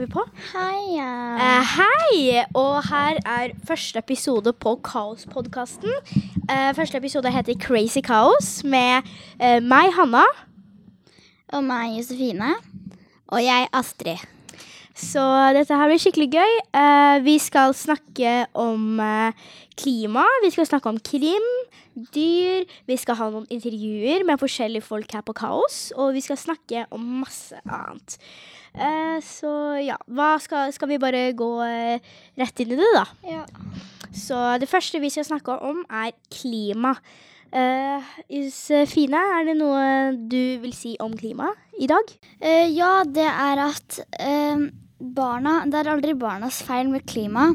Er vi på? Heia. Eh, hei! Og her er første episode på Kaospodkasten. Uh, første episode heter Crazy Kaos med eh, meg, Hanna. Og meg, Josefine. Og jeg, Astrid. Så dette her blir skikkelig gøy. Eh, vi skal snakke om eh, klima. Vi skal snakke om krim, dyr. Vi skal ha noen intervjuer med forskjellige folk her på Kaos. Og vi skal snakke om masse annet. Eh, så ja, skal, skal vi bare gå rett inn i det, da? Ja. Så det første vi skal snakke om, er klima. Uh, Josefine, er det noe du vil si om klima i dag? Uh, ja, det er at eh, barna Det er aldri barnas feil med klima,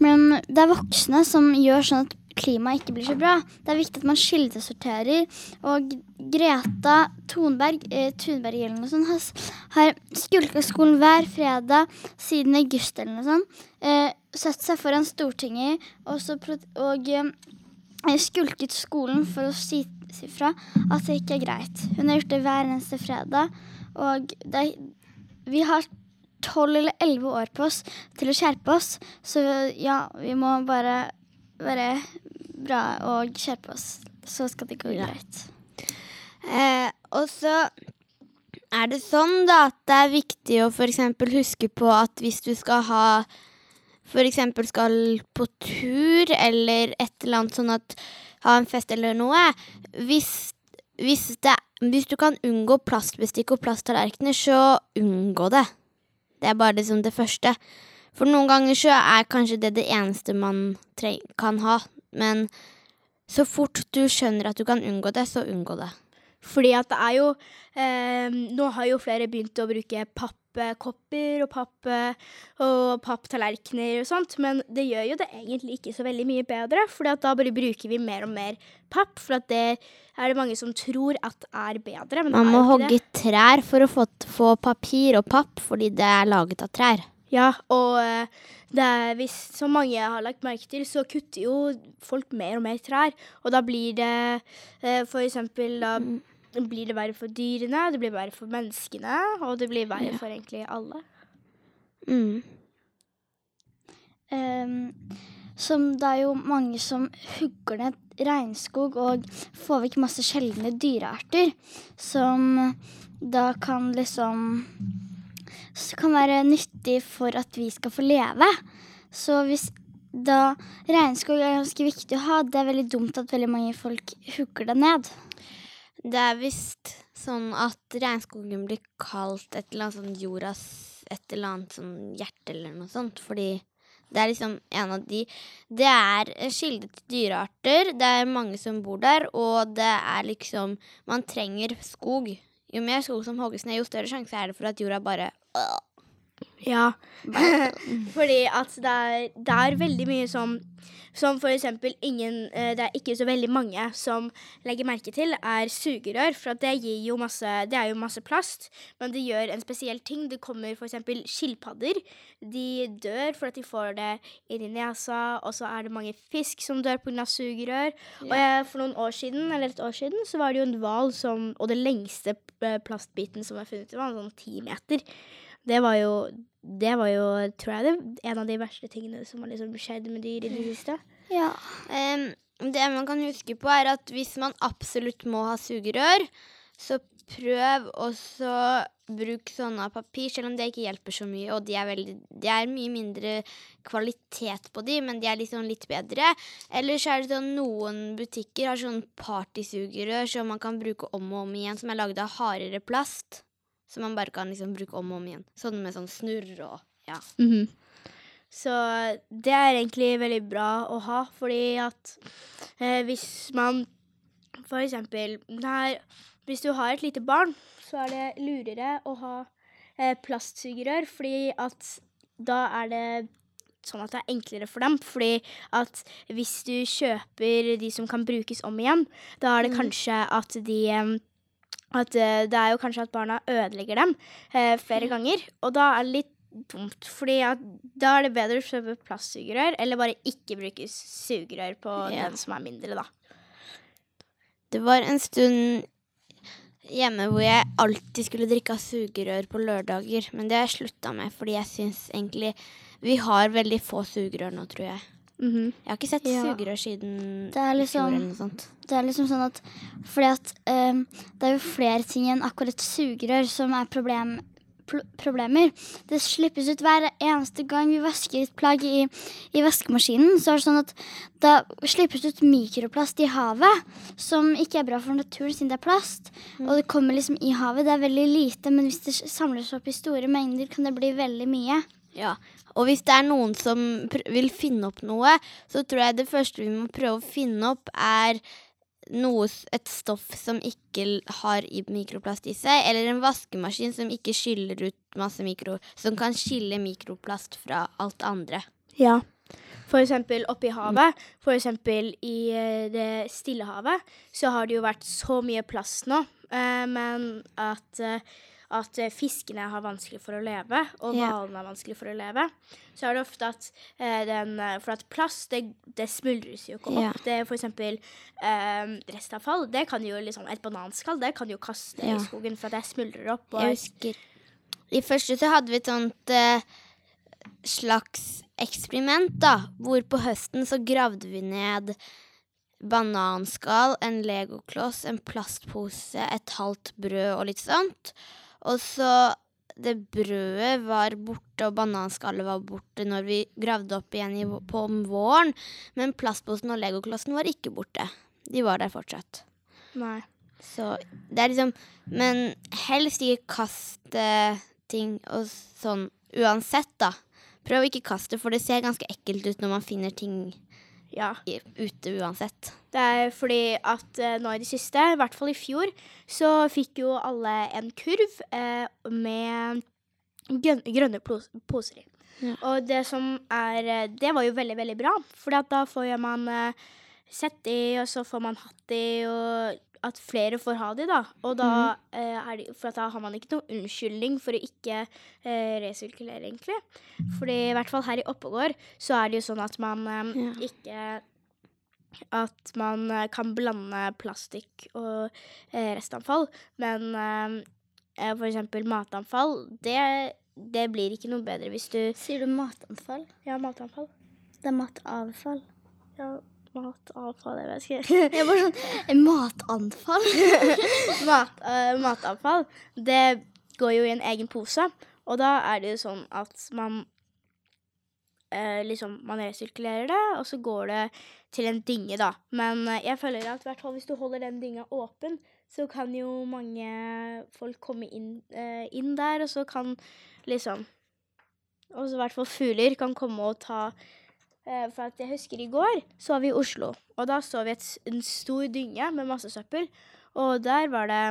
men det er voksne som gjør sånn at klimaet ikke blir så bra. Det er viktig at man kildesorterer. Og Greta Thunberg, eh, Thunberg eller noe sånt, har, s- har skulka skolen hver fredag siden august eller noe sånt. Eh, satt seg foran Stortinget og, så og eh, skulket skolen for å si, si fra at det ikke er greit. Hun har gjort det hver eneste fredag. Og det, vi har tolv eller elleve år på oss til å skjerpe oss. Så ja, vi må bare være bra og skjerpe oss. Så skal det gå greit. Eh, og så er det sånn da at det er viktig å f.eks. huske på at hvis du skal ha F.eks. skal på tur eller et eller annet sånn at ha en fest eller noe Hvis, hvis, det, hvis du kan unngå plastbestikk og plasttallerkener, så unngå det. Det er bare liksom det første. For noen ganger så er kanskje det det eneste man kan ha. Men så fort du skjønner at du kan unngå det, så unngå det. Fordi at det er jo eh, Nå har jo flere begynt å bruke pappkopper og papp og papptallerkener og sånt, men det gjør jo det egentlig ikke så veldig mye bedre, for da bare bruker vi mer og mer papp, for det er det mange som tror at er bedre, men Man må hogge trær for å få, få papir og papp, fordi det er laget av trær. Ja, og eh, det er, hvis, som mange har lagt merke til, så kutter jo folk mer og mer trær, og da blir det eh, for eksempel da blir det verre for dyrene, det blir verre for menneskene, og det blir verre for egentlig alle. Mm. Um, som det er jo mange som hugger ned regnskog og får vekk masse sjeldne dyrearter, som da kan liksom kan være nyttig for at vi skal få leve. Så hvis da regnskog er ganske viktig å ha, det er veldig dumt at veldig mange folk hugger det ned. Det er visst sånn at regnskogen blir kalt et eller annet sånn jordas et eller annet sånn hjerte eller noe sånt, fordi det er liksom en av de Det er en kilde til dyrearter, det er mange som bor der, og det er liksom Man trenger skog. Jo mer skog som hogges ned, jo større sjanse er det for at jorda bare Ja, fordi at det er, det er veldig mye som Som for eksempel ingen eh, Det er ikke så veldig mange som legger merke til, er sugerør. For det gir jo masse Det er jo masse plast, men det gjør en spesiell ting. Det kommer for eksempel skilpadder. De dør for at de får det inn i nesa, og så er det mange fisk som dør pga. sugerør. Og jeg, for noen år siden, eller et år siden, så var det jo en hval som Og det lengste eh, plastbiten som var funnet, var sånn ti meter. Det var jo, det var jo tror jeg, det, en av de verste tingene som har liksom skjedd med dyr i det siste. Ja. Um, det man kan huske på, er at hvis man absolutt må ha sugerør, så prøv også bruk sånne av papir, selv om det ikke hjelper så mye. Og de er, veldig, de er mye mindre kvalitet på de, men de er liksom litt bedre. Ellers er det sånn noen butikker har sånn partysugerør som man kan bruke om og om igjen, som er laget av hardere plast. Som man bare kan liksom bruke om og om igjen. Sånn med sånn snurr og ja. Så det er egentlig veldig bra å ha, fordi at eh, hvis man for eksempel nei, Hvis du har et lite barn, så er det lurere å ha eh, plastsugerør, fordi at da er det sånn at det er enklere for dem. Fordi at hvis du kjøper de som kan brukes om igjen, da er det kanskje at de em, at eh, det er jo kanskje at barna ødelegger dem eh, flere ganger, og da er det litt dumt. Fordi da er det bedre å kjøpe plastsugerør, eller bare ikke bruke sugerør på Ja. den som er mindre, da. Det var en stund hjemme hvor jeg alltid skulle drikke av sugerør på lørdager. Men det har jeg slutta med, fordi jeg syns egentlig Vi har veldig få sugerør nå, tror jeg. Mhm. Jeg har ikke sett Ja. sugerør siden Det er liksom eller noe sånt. Det er liksom sånn at Fordi at um, det er jo flere ting enn akkurat sugerør som er problem, problemer. Det slippes ut hver eneste gang vi vasker et plagg i, i vaskemaskinen. Så er det sånn at da slippes ut mikroplast i havet, som ikke er bra for naturen siden det er plast. Og det kommer liksom i havet. Det er veldig lite, men hvis det samles opp i store mengder, kan det bli veldig mye. Ja. Og hvis det er noen som vil finne opp noe, så tror jeg det første vi må prøve å finne opp, er noe, et stoff som ikke har mikroplast i seg, eller en vaskemaskin som ikke skyller ut masse mikro, som kan skille mikroplast fra alt andre. Ja. For eksempel oppe i havet, for eksempel i eh, det stille havet, så har det jo vært så mye plast nå, eh, men at, eh, at eh, fiskene har vanskelig for å leve, og hvalene har vanskelig for å leve. Så er det ofte at eh, den eh, For at plast, det, det smuldres jo ikke opp. Ja. Det er for eksempel eh, restavfall. Det kan jo liksom Et bananskall, det kan jo kaste Ja. i skogen for at det smuldrer opp. Og, Jeg husker I første så hadde vi et sånt eh, slags eksperiment, da. Hvor på høsten så gravde vi ned bananskall, en legokloss, en plastpose, et halvt brød og litt sånt. Og så det brødet var borte, og bananskallet var borte når vi gravde opp igjen i, på om våren. Men plastposen og legoklossen var ikke borte. De var der fortsatt. Nei. Så det er liksom Men helst ikke kaste ting og sånn uansett, da. Prøv å ikke kaste, for det ser ganske ekkelt ut når man finner ting Ja. ute uansett. Det er fordi at eh, nå i det siste, i hvert fall i fjor, så fikk jo alle en kurv eh, med grønne, poser i. Ja. Og det som er eh, Det var jo veldig, veldig bra, for da får man eh, sett i, og så får man hatt i, og at flere får ha de, da. Og da eh, er de, For da har man ikke noen unnskyldning for å ikke eh, resirkulere, egentlig. Fordi i hvert fall her i Oppegård så er det jo sånn at man eh, Ja. ikke at man eh, kan blande plastikk og eh, restanfall. Men eh, eh, for eksempel matanfall, det, det blir ikke noe bedre hvis du Sier du matanfall? Ja, matanfall. Det er matavfall. Ja, matavfall, jeg vet ikke. Jeg er bare sånn Matanfall? Mat, uh, matavfall, det går jo i en egen pose. Og da er det jo sånn at man uh, liksom, man resirkulerer det, og så går det til en dynge, da. Men uh, jeg føler at hvert fall hvis du holder den dynga åpen, så kan jo mange folk komme inn, eh, inn der, og så kan liksom Og så i hvert fall fugler kan komme og ta eh, For at jeg husker i går så vi i Oslo, og da så vi et, en stor dynge med masse søppel. Og der var det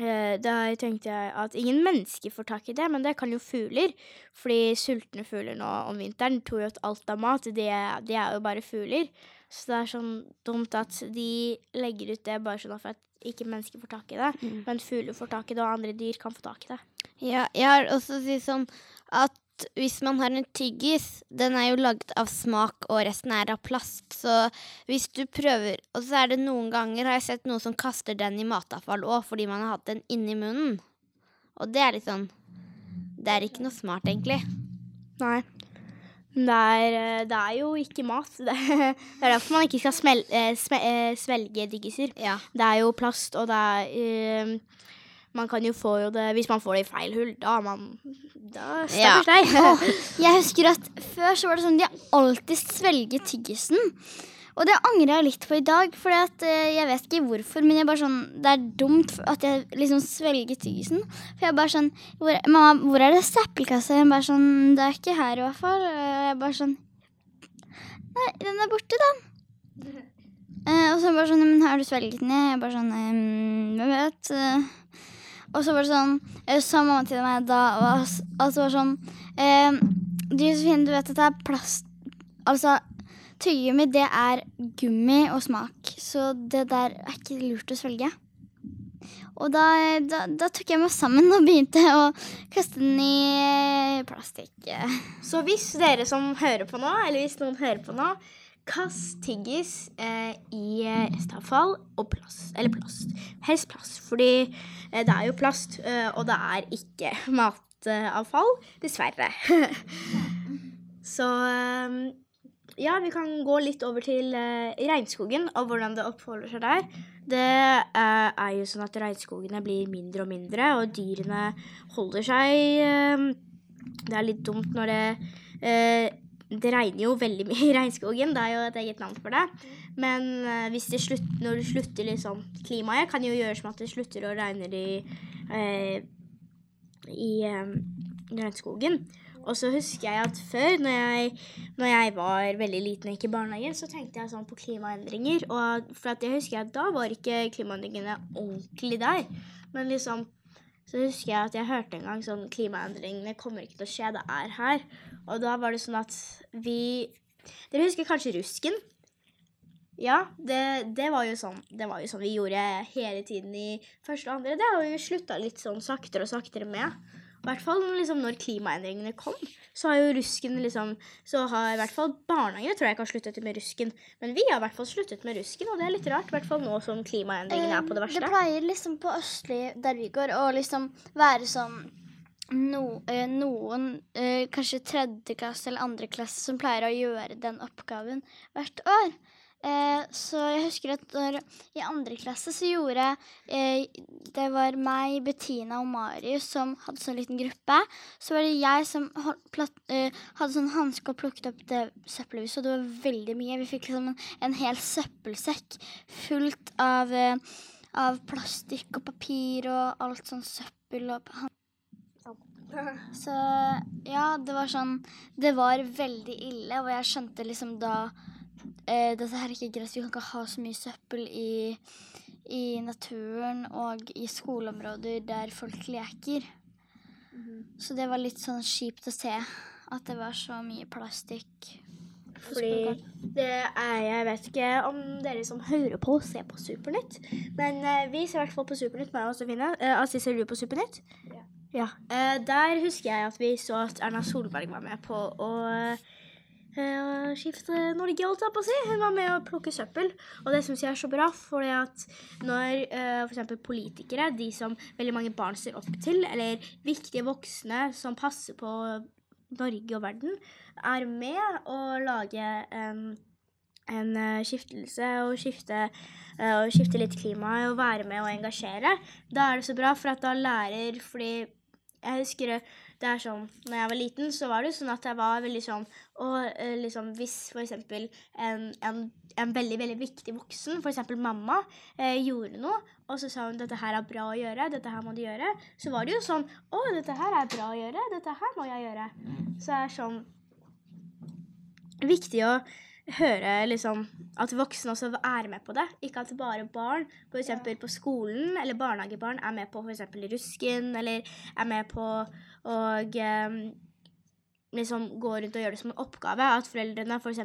eh, Der tenkte jeg at ingen mennesker får tak i det, men det kan jo fugler. Fordi sultne fugler nå om vinteren tror jo at alt av mat, det, det er jo bare fugler. Så det er sånn dumt at de legger ut det bare sånn for at ikke mennesker får tak i det. Mm. Men fugler får tak i det, og andre dyr kan få tak i det. Ja, jeg har også sagt sånn at hvis man har en tyggis, den er jo laget av smak, og resten er av plast. Så hvis du prøver Og så er det noen ganger har jeg sett noen som kaster den i matavfall òg, fordi man har hatt den inni munnen. Og det er litt sånn Det er ikke noe smart, egentlig. Nei. Det er, eh, det er jo ikke mat. Det er, det er derfor man ikke skal smel, eh, eh, svelge diggiser. Ja. Det er jo plast, og det er eh, Man kan jo få jo det Hvis man får det i feil hull, da er man Da Ja. stakkars deg. Åh, jeg husker at før så var det sånn de alltid svelget tyggisen. Og det angrer jeg litt på i dag, for jeg vet ikke hvorfor. Men sånn, det er dumt at jeg liksom svelger tyggisen. For jeg bare sånn hvor, 'Mamma, hvor er det søppelkassa?' Jeg bare sånn 'Det er ikke her, i hvert fall'. Og jeg bare sånn Nei, den er borte, da. Eh, og så bare sånn 'Men har du svelget den?' Jeg bare sånn ehm, 'Hvem vet?' Eh, og så var det sånn eh, Sa mamma til meg da og, s- Altså var det sånn eh, Du Josefine, du vet at det er plast Altså Tyggegummi, det er gummi og smak. Så det der er ikke lurt å svelge. Og da, da, da tok jeg meg sammen og begynte å kaste den i plastikk. Så hvis dere som hører på nå, eller hvis noen hører på nå, kast tyggis eh, i eh, restavfall og plast. Eller plast. Helst plast, fordi eh, det er jo plast, eh, og det er ikke matavfall. Dessverre. Så eh, ja, vi kan gå litt over til eh, regnskogen og hvordan det oppholder seg der. Det er jo sånn at regnskogene blir mindre og mindre, og dyrene holder seg Det er litt dumt når det Det regner jo veldig mye i regnskogen, det er jo et eget navn for det. Men eh, hvis det slutt, når det slutter liksom Klimaet kan jo gjøre som at det slutter å regne i, eh, i eh, regnskogen. Og så husker jeg at før, når jeg, når jeg var veldig liten og gikk i barnehagen, så tenkte jeg sånn på klimaendringer. Og for at jeg husker at da var ikke klimaendringene ordentlig der. Men liksom så husker jeg at jeg hørte en gang sånn Klimaendringene kommer ikke til å skje, det er her. Og da var det sånn at vi Dere husker kanskje rusken? Ja, det, det, var jo sånn, det var jo sånn vi gjorde hele tiden i første og andre. Det har vi slutta litt sånn saktere og saktere med. I hvert fall liksom, når klimaendringene kom, så har jo rusken liksom Så har i hvert fall barnehagene tror jeg ikke har sluttet med rusken. Men vi har i hvert fall sluttet med rusken, og det er litt rart. I hvert fall nå som klimaendringene er på det verste. Det pleier liksom på Østlig, der vi går, å liksom være sånn no, eh, noen, eh, kanskje tredje klasse eller andre klasse, som pleier å gjøre den oppgaven hvert år. Eh, så jeg husker at når, i andre klasse så gjorde eh, Det var meg, Bettina og Marius som hadde sånn liten gruppe. Så var det jeg som platt, eh, hadde sånn hanske og plukket opp det søppelhuset, og. Det var veldig mye. Vi fikk liksom en, en hel søppelsekk fullt av, eh, av plastikk og papir og alt sånn søppel og så ja, det var sånn Det var veldig ille, og jeg skjønte liksom da eh, dette her er ikke greit. Vi kan ikke ha så mye søppel i, i naturen og i skoleområder der folk leker. Mm. Så det var litt sånn kjipt å se at det var så mye plastikk. Fordi det er Jeg vet ikke om dere som hører på, ser på Supernytt. Men uh, vi ser i hvert fall på Supernytt, meg og Sofine. Uh, altså, ser du på Supernytt? Ja. Ja. Uh, der husker jeg at vi så at Erna Solberg var med på å uh, skifte Norge, holdt jeg på å si. Hun var med å plukke søppel. Og det syns jeg er så bra, for at når uh, f.eks. politikere, de som veldig mange barn ser opp til, eller viktige voksne som passer på Norge og verden, er med å lage um, en skiftelse og skifte, og skifte litt klima og være med og engasjere, da er det så bra, for at da lærer Fordi jeg husker det er sånn Når jeg var liten, så var det sånn at jeg var veldig sånn Og uh, liksom hvis eksempel en, en, en, veldig, veldig viktig voksen, eksempel mamma, eh, gjorde noe, og så sa hun 'dette her er bra å gjøre', 'dette her må du gjøre', så var det jo sånn 'å, dette her er bra å gjøre', 'dette her må jeg gjøre'. Så det er sånn viktig å høre liksom, at voksne også er med på det. Ikke at bare barn, f.eks. på skolen eller barnehagebarn, er med på f.eks. rusken, eller er med på å um, liksom gå rundt og gjøre det som en oppgave. At foreldrene, f.eks.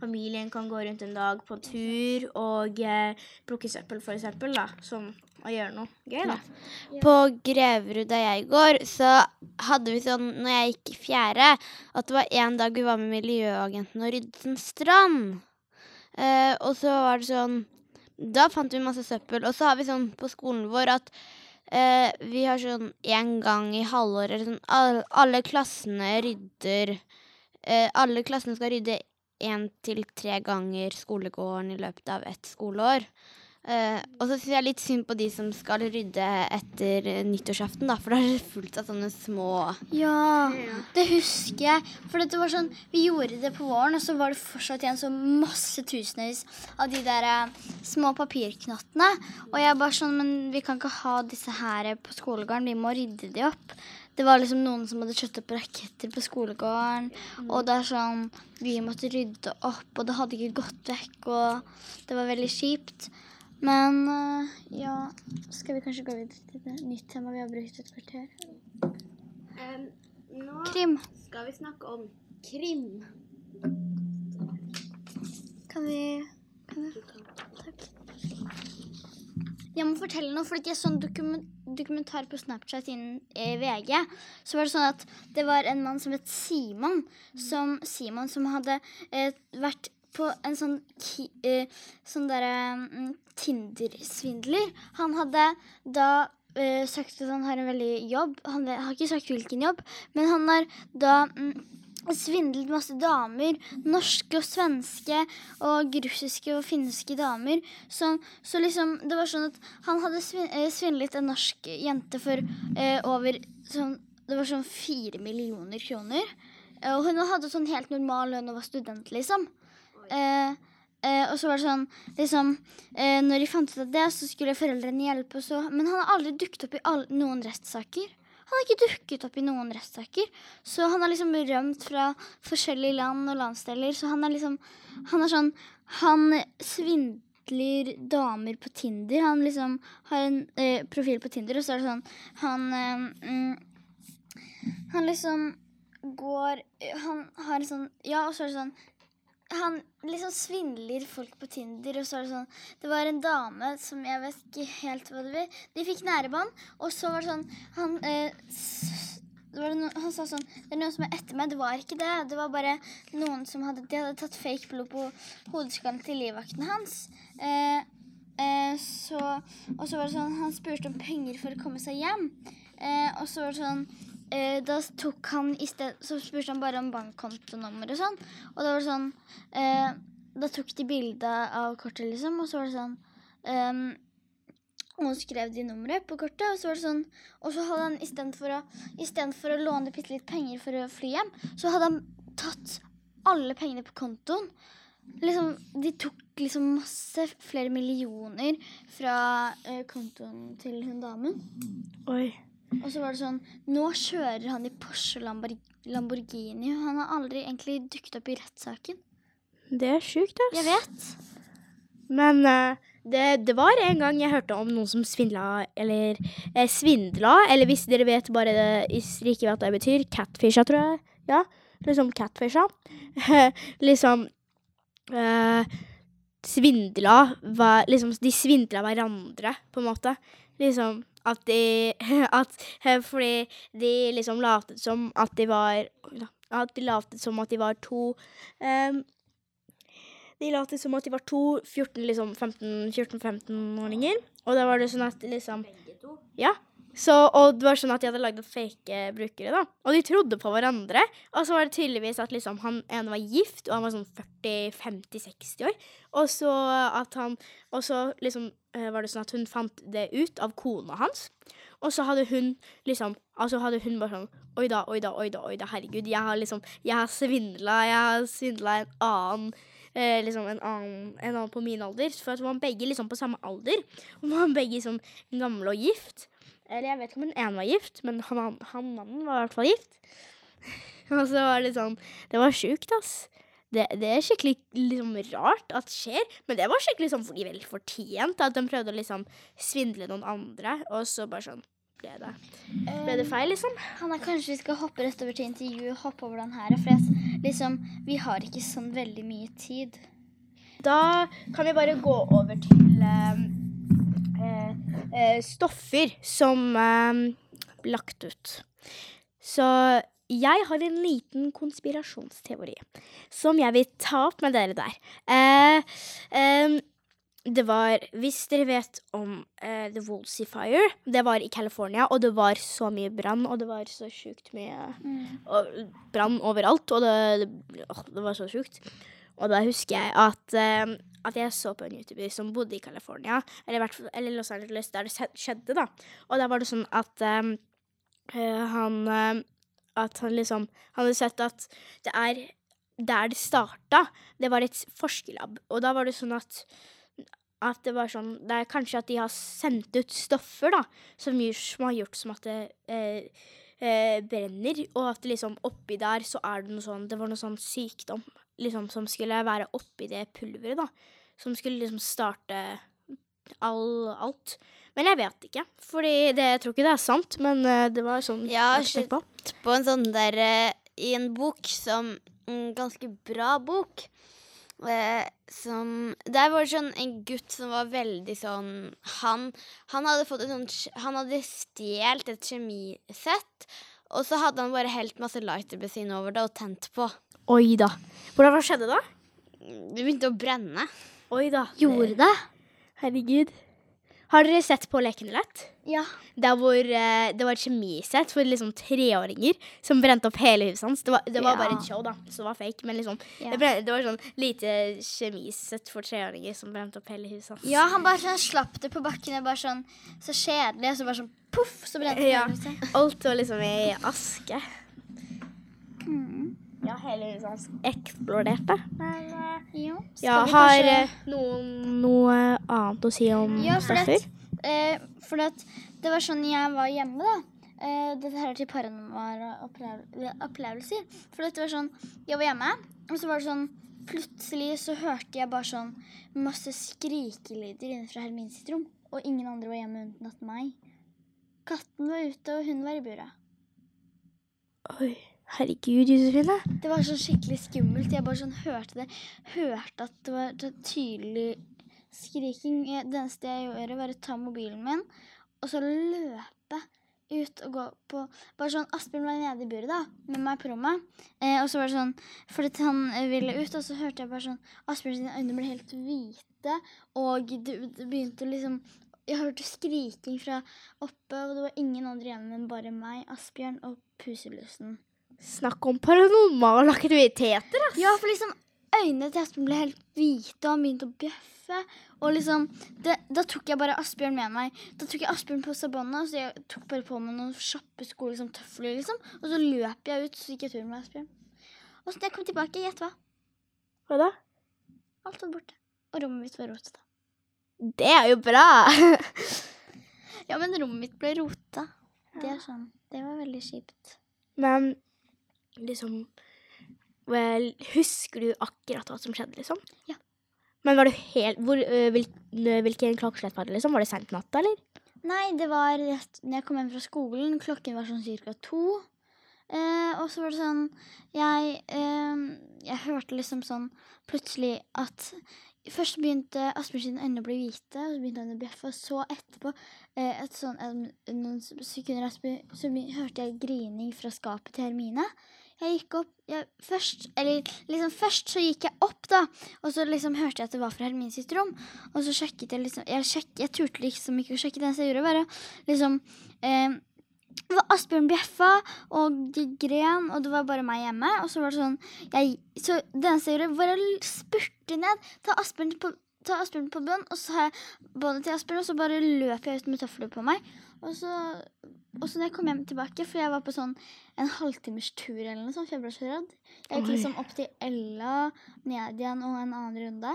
familien, kan gå rundt en dag på tur og uh, plukke søppel, f.eks. Som å gjøre noe gøy, da. På Greverud der jeg går, så hadde vi sånn når jeg gikk i fjerde, at det var en dag vi var med miljøagenten og ryddet en strand. Eh, og så var det sånn Da fant vi masse søppel. Og så har vi sånn på skolen vår at eh, vi har sånn en gang i halvåret sånn, alle, alle klassene rydder eh, Alle klassene skal rydde én til tre ganger skolegården i løpet av ett skoleår. Uh, og så syns jeg litt synd på de som skal rydde etter nyttårsaften, da, for da er det fullt av sånne små Ja, det husker jeg. For det var sånn, vi gjorde det på våren, og så var det fortsatt igjen så masse tusenvis av de der uh, små papirknottene. Og jeg bare sånn Men vi kan ikke ha disse her på skolegården, vi må rydde de opp. Det var liksom noen som hadde kjøtt opp raketter på skolegården. Og det er sånn Vi måtte rydde opp, og det hadde ikke gått vekk, og det var veldig kjipt. Men uh, ja Skal vi kanskje gå videre til et nytt tema? Vi har brukt et kvarter. Um, nå krim. skal vi snakke om krim. Kan vi Kan vi Takk. Jeg må fortelle noe, for jeg så en dokumentar på Snapchat innen eh, VG. Så var det sånn at det var en mann som het Simon, som, Simon, som hadde eh, vært på en sånn, eh, sånn derre um, Tinder-svindler. Han hadde da uh, sagt at han har en veldig jobb. Han har ikke sagt hvilken jobb, men han har da um, svindlet masse damer. Norske og svenske og russiske og finske damer. Så, så liksom, det var sånn at han hadde eh, svindlet en norsk jente for eh, over sånn Det var sånn fire millioner kroner. Og hun hadde sånn helt normal lønn og var student, liksom. Eh, eh, og så var det sånn liksom, eh, Når de fant ut av det, så skulle foreldrene hjelpe. Så, men han har aldri dukket opp i all, noen rettssaker. Han har ikke dukket opp i noen rettssaker. Så han har liksom rømt fra forskjellige land og landsdeler. Så han er liksom Han er sånn Han svindler damer på Tinder. Han liksom har en eh, profil på Tinder, og så er det sånn Han eh, mm, Han liksom går Han har en sånn Ja, og så er det sånn han liksom svindler folk på Tinder, og så er det sånn Det var en dame som jeg vet ikke helt hva det var. De fikk nærebånd, og så var det sånn Han eh, det det no, Han sa sånn Det er noen som er etter meg. Det var ikke det. Det var bare noen som hadde De hadde tatt fake blod på hodeskallen til livvakten hans. Eh, eh, så Og så var det sånn Han spurte om penger for å komme seg hjem. Eh, og så var det sånn eh, Da tok han i sted Så spurte han bare om bankkontonummer og sånn. Og da var det sånn eh, Da tok de bilde av kortet, liksom, og så var det sånn ehm, Og så skrev de nummeret på kortet, og så var det sånn Og så hadde han istedenfor å, for å låne bitte litt penger for å fly hjem, så hadde han tatt alle pengene på kontoen. Liksom, de tok liksom masse, flere millioner fra eh, kontoen til hun damen. Oi. Og så var det sånn Nå kjører han i Porsche Lamborghini. Han har aldri egentlig dukket opp i rettssaken. Det er sjukt, ass. Jeg vet. Men uh, det, det var en gang jeg hørte om noen som svindla, eller eh, svindla, eller hvis dere vet bare det, ikke hva det betyr, catfisha, tror jeg. Ja, liksom catfisha. liksom uh, svindla var liksom De svindla hverandre, på en måte. Liksom at de at, Fordi de liksom latet som at de var At de latet som at de var to um, de lot som at de var to 14, liksom 14-15-åringer. Og da var det sånn at liksom Ja. Så, og det var sånn at de hadde lagd fake brukere, da. Og de trodde på hverandre. Og så var det tydeligvis at liksom han ene var gift, og han var sånn 40-50-60 år. Og så han Og så liksom eh, var det sånn at hun fant det ut av kona hans. Og så hadde hun liksom Altså hadde hun bare sånn Oi da, oi da, oi da, oi da, herregud. Jeg har liksom Jeg har svindla. Jeg har svindla en annen eh, liksom en annen, en annen på min alder. For at man begge liksom på samme alder. Og man begge liksom gamle og gift. Eller jeg vet ikke om den ene var gift, men han, han, han mannen var i hvert fall gift. og så var det sånn Det var sjukt, ass. Det, det er skikkelig liksom rart at det skjer, men det var skikkelig sånn vel fortjent. At de prøvde å liksom svindle noen andre, og så bare sånn ble det, ble det feil, liksom. Hanna, kanskje vi skal hoppe rett over til intervjuet. Hoppe over den her. For jeg, liksom, vi har ikke sånn veldig mye tid. Da kan vi bare gå over til eh, eh, eh, stoffer som eh, ble lagt ut. Så jeg har en liten konspirasjonsteori som jeg vil ta opp med dere der. Eh, eh, det var Hvis dere vet om eh, The Woolsey Fire Det var i California, og det var så mye brann, og det var så sjukt mye mm. brann overalt, og det, det, å, det var så sjukt. Og da husker jeg at, eh, at jeg så på en YouTuber som bodde i California, eller, eller Los Angeles, der det skjedde, da. Og da var det sånn at eh, han eh, At han liksom Han hadde sett at det er der det starta, det var et forskerlab. Og da var det sånn at at det var sånn Det er kanskje at de har sendt ut stoffer, da, som, som har gjort som at det eh, eh, brenner, og at liksom oppi der så er det noe sånn Det var noe sånn sykdom liksom som skulle være oppi det pulveret, da. Som skulle liksom starte all, alt. Men jeg vet ikke, fordi det, jeg tror ikke det er sant, men eh, det var sånn Ja, jeg tenkte på. på en sånn der eh, I en bok som En ganske bra bok. Eh, som Der var det sånn en gutt som var veldig sånn Han, han hadde fått et sånt Han hadde stjålet et kjemisett. Og så hadde han bare helt masse lighterbensin over det og tent på. Oi da. Hvordan hva skjedde da? det begynte å brenne. Oi da. Gjorde det? Herregud. Har dere sett på Lekende lett? Ja. Der hvor eh, det var et kjemisett for liksom treåringer som brente opp hele huset hans. Det var, det var Ja. bare et show, da, så det var fake. Men liksom, Ja. det, ble, det var sånn lite kjemisett for treåringer som brente opp hele huset hans. Ja, han bare sånn slapp det på bakken. og Bare sånn, så kjedelig. Og så bare sånn poff, så brente det Ja. hele huset. Alt var liksom i aske. Mm. Ja, hele huset eksploderte. Men uh, jo. Skal ja, vi har kanskje- eh, noen noe annet å si om Ja, stoffer? eh, for det var sånn jeg var hjemme, da. Eh, dette her er til paranormale opplev opplevelser. For det var sånn Jeg var hjemme, og så var det sånn Plutselig så hørte jeg bare sånn masse skrikelyder inne fra Hermine sitt rom. Og ingen andre var hjemme unntatt meg. Katten var ute, og hun var i buret. Oi, herregud, Josefine. Det var sånn skikkelig skummelt. Jeg bare sånn hørte det. Hørte at det var tydelig skriking. Det eneste jeg gjorde, var å ta mobilen min og så løpe ut og gå på Bare sånn Asbjørn var nede i buret da, med meg på rommet. Eh, og så var det sånn Fordi han ville ut, og så hørte jeg bare sånn Asbjørn sine øyne ble helt hvite, og det, det begynte liksom Jeg hørte skriking fra oppe, og det var ingen andre igjen enn bare meg, Asbjørn og puselusen. Snakk om paranormale aktiviteter. ass. Ja, for liksom øynene til Asbjørn ble helt hvite, og han begynte å bjeffe. Og liksom, det, Da tok jeg bare Asbjørn med meg. Da tok jeg Asbjørn på seg båndet, så jeg tok bare på meg noen kjappe sko, liksom tøfler, liksom. Og så løp jeg ut, så gikk jeg tur med Asbjørn. Og så da jeg kom tilbake, gjett hva? Hva da? Alt var borte. Og rommet mitt var rotete. Det er jo bra. Ja, men rommet mitt ble rota. Det er sånn. Det var veldig kjipt. Men liksom Vel, husker du akkurat hva som skjedde, liksom? Ja. Men var det helt hvor, øh, hvil, øh, Hvilken klokkeslett var det, liksom? Var det seint natta, eller? Nei, det var rett når jeg kom hjem fra skolen. Klokken var sånn cirka to. Eh, og så var det sånn jeg, eh, jeg hørte liksom sånn plutselig at Først begynte Asbjørn sine øyne å bli hvite, og så begynte han å bjeffe. Og så etterpå, eh, et sånn, noen sekunder etterpå, så hørte jeg grining fra skapet til Hermine. Jeg gikk opp jeg, først, eller liksom først så gikk jeg opp, da. Og så liksom hørte jeg at det var fra Hermine sitt rom. Og så sjekket jeg liksom Jeg, sjek, jeg turte liksom ikke å sjekke det så jeg gjorde, bare liksom eh, det var Asbjørn bjeffa, og de gren, og det var bare meg hjemme. Og så var det sånn jeg, Så det eneste jeg gjorde, var å spurte ned, ta Asbjørn på, ta Asbjørn på bånd, og så har jeg båndet til Asbjørn, og så bare løp jeg ut med tøfler på meg. Og så, og så når jeg kom hjem tilbake, for jeg var på sånn en halvtimers tur eller noe sånt, for jeg ble så redd. Jeg gikk Oi. liksom opp til Ella, ned igjen og en annen runde.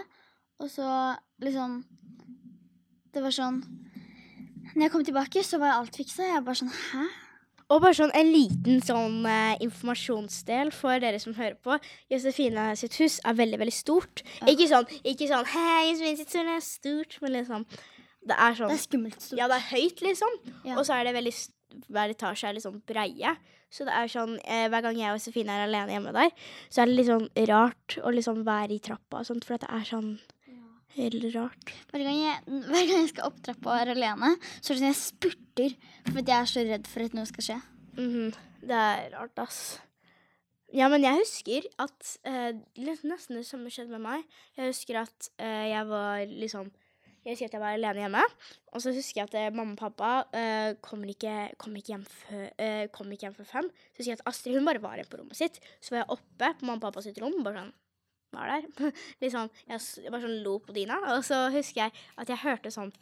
Og så liksom Det var sånn Når jeg kom tilbake, så var alt fiksa. Jeg bare sånn Hæ? Og bare sånn en liten sånn eh, informasjonsdel for dere som hører på. Josefina sitt hus er veldig, veldig stort. Ja. Ikke sånn, ikke sånn Hei, Josefina sitt hus er stort, men liksom Det er sånn Det er skummelt stort. Ja, det er høyt, liksom. Ja. Og så er det veldig Hver etasje er litt sånn breie. Så det er sånn eh, Hver gang jeg og Josefine er alene hjemme der, så er det litt sånn rart å liksom være i trappa og sånt, for det er sånn helt rart. Hver gang, jeg, hver gang jeg skal opp trappa og er alene, så er det sånn jeg spurter. For jeg er så redd for at noe skal skje. Mhm. Det er rart, ass. Ja, men jeg husker at eh, Nesten det samme skjedde med meg. Jeg husker at eh, jeg var liksom Jeg husker at jeg var alene hjemme. Og så husker jeg at eh, mamma og pappa eh, kom, ikke, kom, ikke hjem før, eh, kom ikke hjem før fem. Så husker jeg at Astrid hun bare var inne på rommet sitt. Så var jeg oppe på mamma og pappa sitt rom. Bare sånn Var der. Sånn, jeg, bare sånn lo på dyna. Og så husker jeg at jeg hørte sånn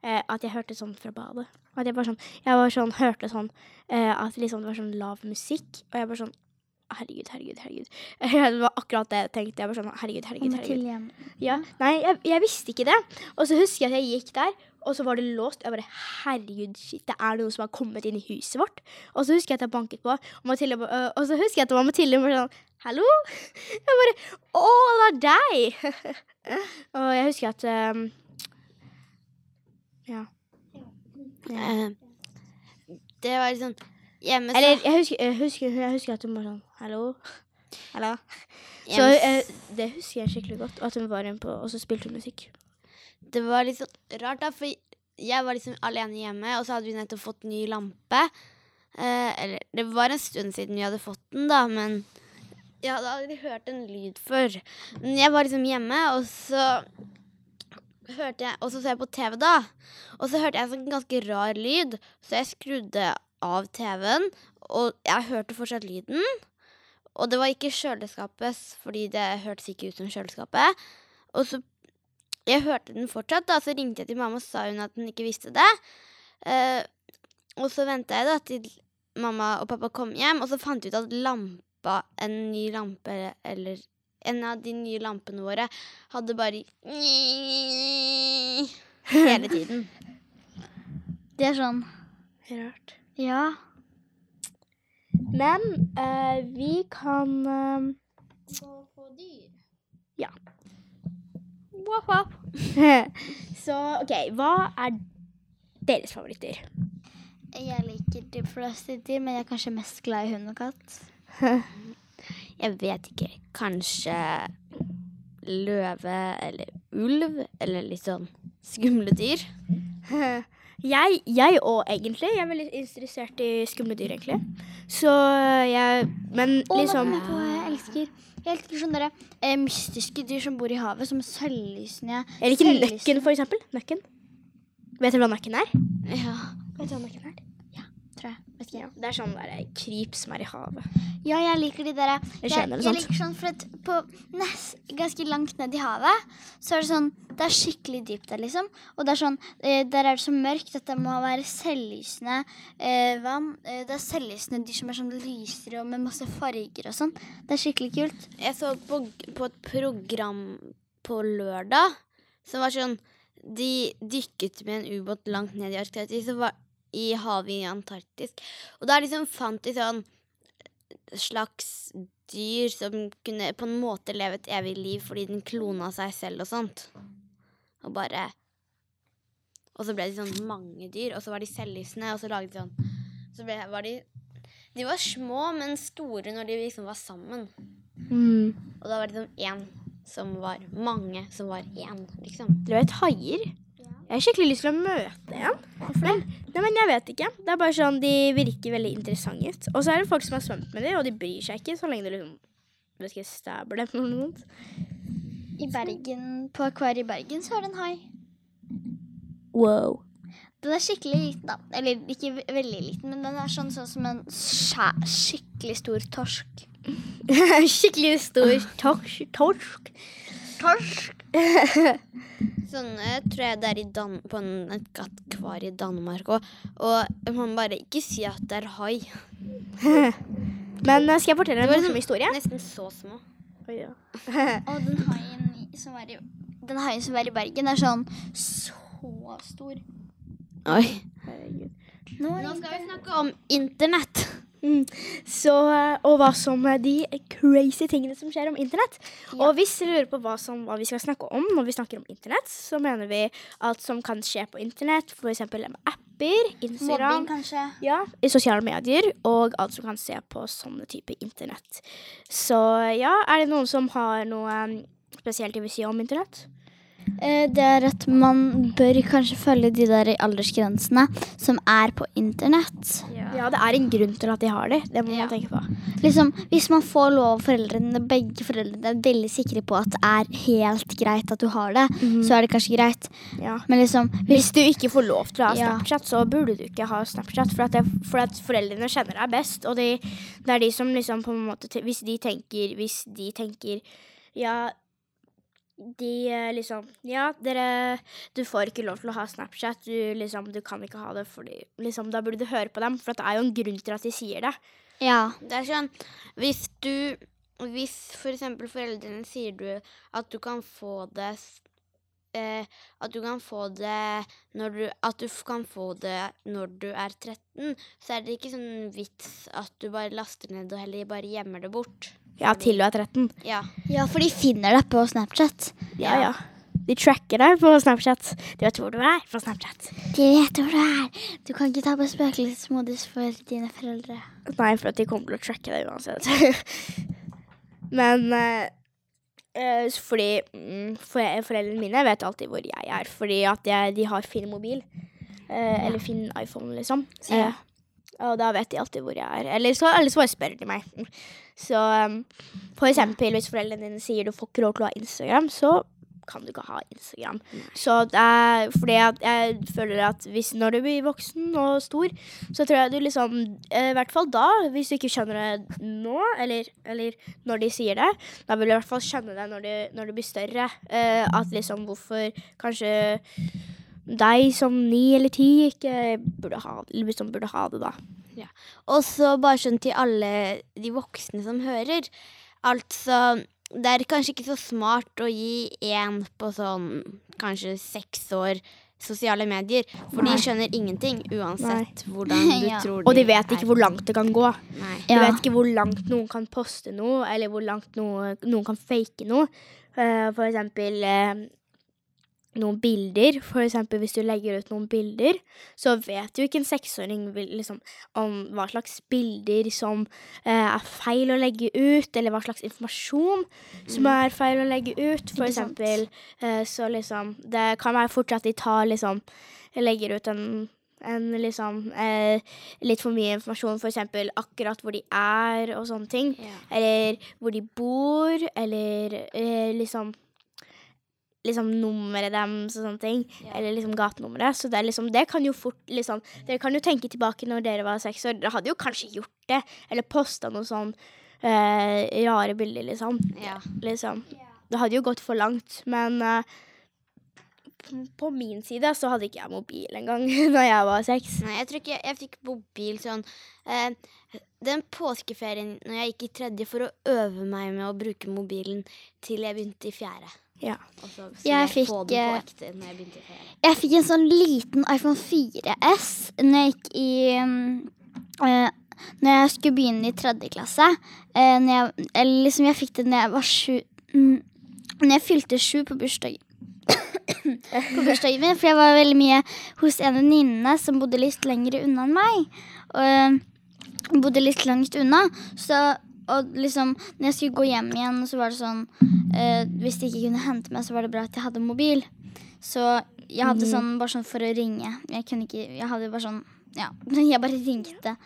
eh, At jeg hørte sånn fra badet. At jeg bare sånn Jeg var sånn hørte sånn eh, at liksom det var sånn lav musikk. Og jeg bare sånn Herregud, herregud, herregud. Det var akkurat det jeg tenkte. Jeg var sånn Herregud, herregud, herregud. Ja, nei, jeg, jeg visste ikke det. Og så husker jeg at jeg gikk der, og så var det låst. Jeg bare Herregud, shit, det er noen som har kommet inn i huset vårt. Og så husker jeg at jeg banket på, og, Mathilde, øh, og så husker jeg at det var Mathilde bare sånn Hallo? Jeg bare Å, det er deg! og jeg husker at um, Ja. ja. det var liksom Hjemme Eller jeg husker, jeg husker, jeg husker at hun var sånn Hallo? Hallo? Så hjemme, eh, det husker jeg skikkelig godt. At hun var på, og så spilte hun musikk. Det var litt sånn rart, da, for jeg var liksom alene hjemme, og så hadde vi nettopp fått ny lampe. Eh, eller det var en stund siden vi hadde fått den, da, men Jeg hadde aldri hørt en lyd før. Men jeg var liksom hjemme, og så hørte jeg Og så så jeg på TV, da. Og så hørte jeg en sånn ganske rar lyd, så jeg skrudde av TV-en, og jeg hørte fortsatt lyden. Og det var ikke kjøleskapet, fordi det hørtes ikke ut som kjøleskapet. Og så Jeg hørte den fortsatt, da, så ringte jeg til mamma og sa hun at hun ikke visste det. Eh, og så venta jeg da til mamma og pappa kom hjem, og så fant jeg ut at lampa, en ny lampe, eller en av de nye lampene våre, hadde bare hele tiden. Det er sånn Rart. Ja. Men eh, vi kan eh, Ja. Wop, wop. Så OK, hva er deres favorittdyr? Jeg liker de fleste dyr, men jeg er kanskje mest glad i hund og katt. Jeg vet ikke. Kanskje løve eller ulv, eller litt sånn skumle dyr. Jeg, jeg og egentlig. Jeg er veldig interessert i skumle dyr, egentlig. Så jeg Men Og liksom hva jeg elsker? Jeg elsker sånne der, eh, mystiske dyr som bor i havet, som sølvlysende Jeg liker ikke nøkken, for eksempel. Nøkken. Vet dere hva nøkken er? Ja. Vet dere hva nøkken er? Tror jeg. Ja, det er sånn derre kryp som er i havet. Ja, jeg liker de der Jeg skjønner jeg liker sånn for at på nes, ganske langt ned i havet, så er det sånn Det er skikkelig dypt der, liksom. Og det er sånn eh, Der er det så mørkt at det må være selvlysende eh, vann. Eh, det er selvlysende dyr som er sånn lysere og med masse farger og sånn. Det er skikkelig kult. Jeg så på, på et program på lørdag som var sånn De dykket med en ubåt langt ned i Arktis, så var i havet i Antarktis. Og da liksom fant de sånn slags dyr som kunne på en måte leve et evig liv fordi den klona seg selv og sånt. Og bare Og så ble de sånn mange dyr, og så var de selvlysende, og så laget de sånn Så ble, var de De var små, men store når de liksom var sammen. Og da var det sånn én som var mange som var én, liksom. Dere vet haier? Jeg har skikkelig lyst til å møte en. Men, nei, men jeg vet ikke. Det er bare sånn, De virker veldig interessante ut. Og så er det folk som har svømt med dem, og de bryr seg ikke så lenge du liksom vet ikke, stabler dem eller noe sånt. I Bergen, På akvariet i Bergen så er det en hai. Wow. Den er skikkelig liten, da. Eller ikke veldig liten, men den er sånn, sånn som en skikkelig stor torsk. skikkelig stor torsk. torsk. Torsk? Sånne tror jeg det er i Dan på en, et akvarie i Danmark òg. Og man bare ikke si at det er hai. Men eh, skal jeg fortelle en var morsom liksom historie? Nesten så små. Oh, ja. Og den haien som er i, den haien som er i Bergen, er sånn så stor. Oi. Herregud. Nå Nå skal vi snakke om internett. Mm. Så, eh, og hva som er de crazy tingene som skjer om internett. Og hvis dere lurer på hva, som, hva vi skal snakke om når vi snakker om internett, så mener vi alt som kan skje på internett, f.eks. med apper, Instagram mobbing, kanskje. ja, i sosiale medier, og alt som kan se på sånne typer internett. Så ja, er det noen som har noe um, spesielt de vil si om internett? Eh, Det er at man bør kanskje følge de der aldersgrensene som er på internett. Ja. det er en grunn til at de har det. Det må Ja. man tenke på. Liksom, Hvis man får lov av foreldrene, begge foreldrene er veldig sikre på at det er helt greit at du har det, så er det kanskje greit. Ja. Men liksom, Hvis du ikke får lov til å ha. Snapchat, så burde du ikke ha Snapchat. For at, det, for at foreldrene kjenner deg best. Og de, det er de som liksom på en måte Hvis de tenker Hvis de tenker Ja, de eh, liksom Ja, dere Du får ikke lov til å ha Snapchat. Du liksom Du kan ikke ha det fordi liksom Da burde du høre på dem. For det er jo en grunn til at de sier det. ja. Det er sånn Hvis du Hvis for eksempel foreldrene sier du at du kan få det eh, At du kan få det når du At du kan få det når du er 13, så er det ikke sånn vits at du bare laster ned og heller bare gjemmer det bort. Ja, til du er 13. Ja. ja, for de finner deg på Snapchat. Ja, ja. De tracker deg på Snapchat. De vet hvor du er på Snapchat. De vet hvor du er. Du kan ikke ta på spøkelsesmodus for dine foreldre. Nei, for de kommer til å tracke deg uansett. Men eh, eh, fordi mm, for, foreldrene mine vet alltid hvor jeg er, fordi at jeg, de har fin mobil. Eh, Eller fin iPhone, liksom. Så, Ja. Og da vet de alltid hvor jeg er. Eller så, eller så bare spør de meg. Så um, for eksempel hvis foreldrene dine sier du får ikke lov til å ha Instagram, så kan du ikke ha Instagram. Så det er fordi at jeg føler at hvis når du blir voksen og stor, så tror jeg du liksom eh, I hvert fall da, hvis du ikke skjønner det nå, eller, eller når de sier det, da vil du i hvert fall skjønne det når du, når du blir større. Uh, at liksom hvorfor kanskje deg som ni eller ti ikke burde ha, liksom burde ha det, da. Og så bare sånn til alle de voksne som hører. Altså, det er kanskje ikke så smart å gi en på sånn kanskje seks år sosiale medier, for Nei. de skjønner ingenting uansett hvordan du Ja. tror Og de vet ikke hvor langt det kan gå. Nei. De Ja. vet ikke hvor langt noen kan poste noe, eller hvor langt noe, noen kan fake noe. Uh, for eksempel eh, noen bilder. For eksempel hvis du legger ut noen bilder, så vet jo ikke en seksåring liksom, om hva slags bilder som eh, er feil å legge ut, eller hva slags informasjon som er feil å legge ut. For eksempel eh, så liksom Det kan være fort at de tar liksom Legger ut en en liksom eh, litt for mye informasjon, f.eks. akkurat hvor de er og sånne ting. Ja. Eller hvor de bor, eller eh, liksom Liksom nummeret deres og sånne ting. Ja. Eller liksom gatenummeret. Så det, liksom, det kan jo fort liksom Dere kan jo tenke tilbake når dere var seks år. Dere hadde jo kanskje gjort det. Eller posta noe sånn eh, rare bilder, liksom. Ja. liksom. Det hadde jo gått for langt. Men eh, på min side så hadde ikke jeg mobil engang da jeg var seks. Nei, jeg tror ikke jeg fikk mobil sånn eh, Den påskeferien når jeg gikk i tredje for å øve meg med å bruke mobilen til jeg begynte i fjerde. Ja. Så Jeg jeg fikk, eh, ekte jeg. Jeg fikk en sånn liten iPhone 4S når jeg gikk i eh, Når jeg skulle begynne i tredje klasse. Eh, når jeg, eller liksom jeg fikk det når jeg var sju mm, Når jeg fylte sju på bursdagen. på bursdagen min, for jeg var veldig mye hos en venninne som bodde litt lenger unna enn meg. Og bodde litt langt unna. Så og liksom, når jeg skulle gå hjem igjen, så var det sånn eh, Hvis de ikke kunne hente meg, så var det bra at jeg hadde mobil. Så jeg hadde sånn bare sånn for å ringe. Jeg kunne ikke Jeg hadde bare sånn Ja, jeg bare ringte.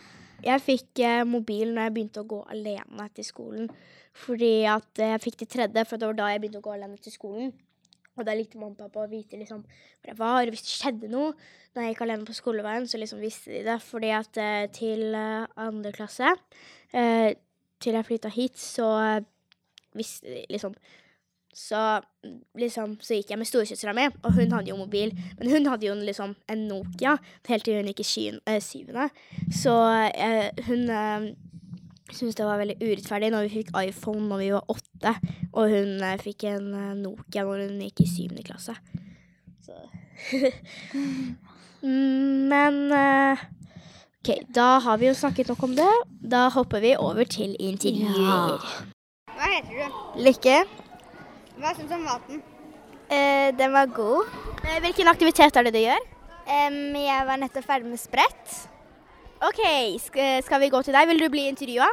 Jeg fikk eh, mobil når jeg begynte å gå alene til skolen. Fordi at eh, jeg fikk det tredje, for det var da jeg begynte å gå alene til skolen. Og da likte mamma og pappa å vite liksom hvor jeg var. Hvis det skjedde noe Da jeg gikk alene på skoleveien, så liksom visste de det. Fordi at eh, til eh, andre klasse, eh, til jeg flytta hit, så hvis, liksom så liksom, så gikk jeg med storesøstera mi, og hun hadde jo mobil. Men hun hadde jo en, liksom en Nokia helt til hun gikk i eh, syvende. Så eh, hun eh, syntes det var veldig urettferdig når vi fikk iPhone når vi var åtte, og hun eh, fikk en eh, Nokia når hun gikk i syvende klasse. Så Mm, Men eh, OK, da har vi jo snakket nok om det. Da hopper vi over til intervjuer. Hva heter du? Lykke. Hva syns du om maten? Eh, den var god. Eh, hvilken aktivitet er det du gjør? jeg var nettopp ferdig med sprett. OK, skal, skal vi gå til deg? Vil du bli intervjua?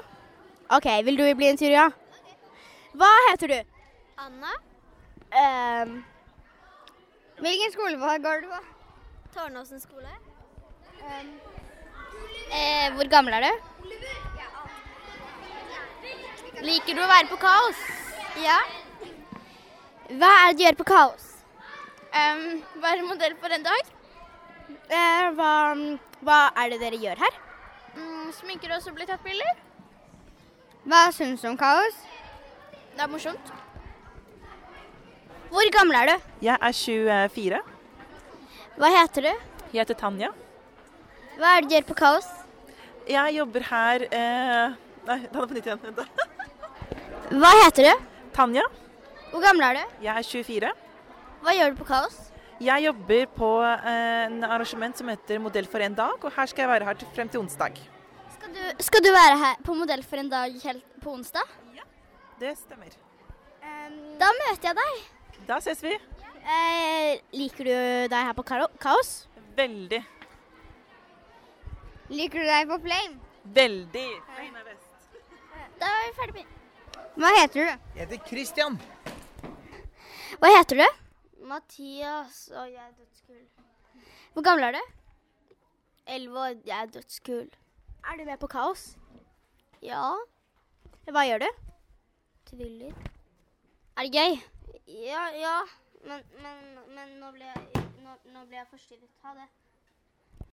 OK, vil du bli intervjua? Hva heter du? Anna, Um, hvilken skole går du på? Tårnåsen skole. Eh, hvor gammel er du? Liker du å være på kaos? Ja. Hva er det du gjør på kaos? være modell for en dag? eh, hva, hva er det dere gjør her? Mm, sminker oss og blir tatt bilder? Hva syns du om kaos? Det er morsomt. Hvor gammel er du? Jeg er 24. Hva heter du? Jeg heter Tanja. Hva er det du gjør på kaos? Jeg jobber her eh, Nei, ta det på nytt igjen. Hva heter du? Tanja. Hvor gammel er du? Jeg er 24. Hva gjør du på kaos? Jeg jobber på eh, en arrangement som heter Modell for en dag, og her skal jeg være her til, frem til onsdag. Skal du, skal du være her på modell for en dag helt på onsdag? Ja, Det stemmer. Da møter jeg deg. Da ses vi. Eh, liker du deg her på Kaos? Veldig. Liker du deg på Flame? Veldig. Flame er best. Da er vi ferdig med Hva heter du? Jeg heter Christian. Hva heter du? Mathias, og jeg er dødskul. Hvor gammel er du? Elleve år, jeg er dødskul. Er du med på kaos? Ja. Hva gjør du? Tviller. Er det gøy? Ja, ja. Men, men, men nå ble jeg, nå, nå ble jeg forstyrret. Ha det.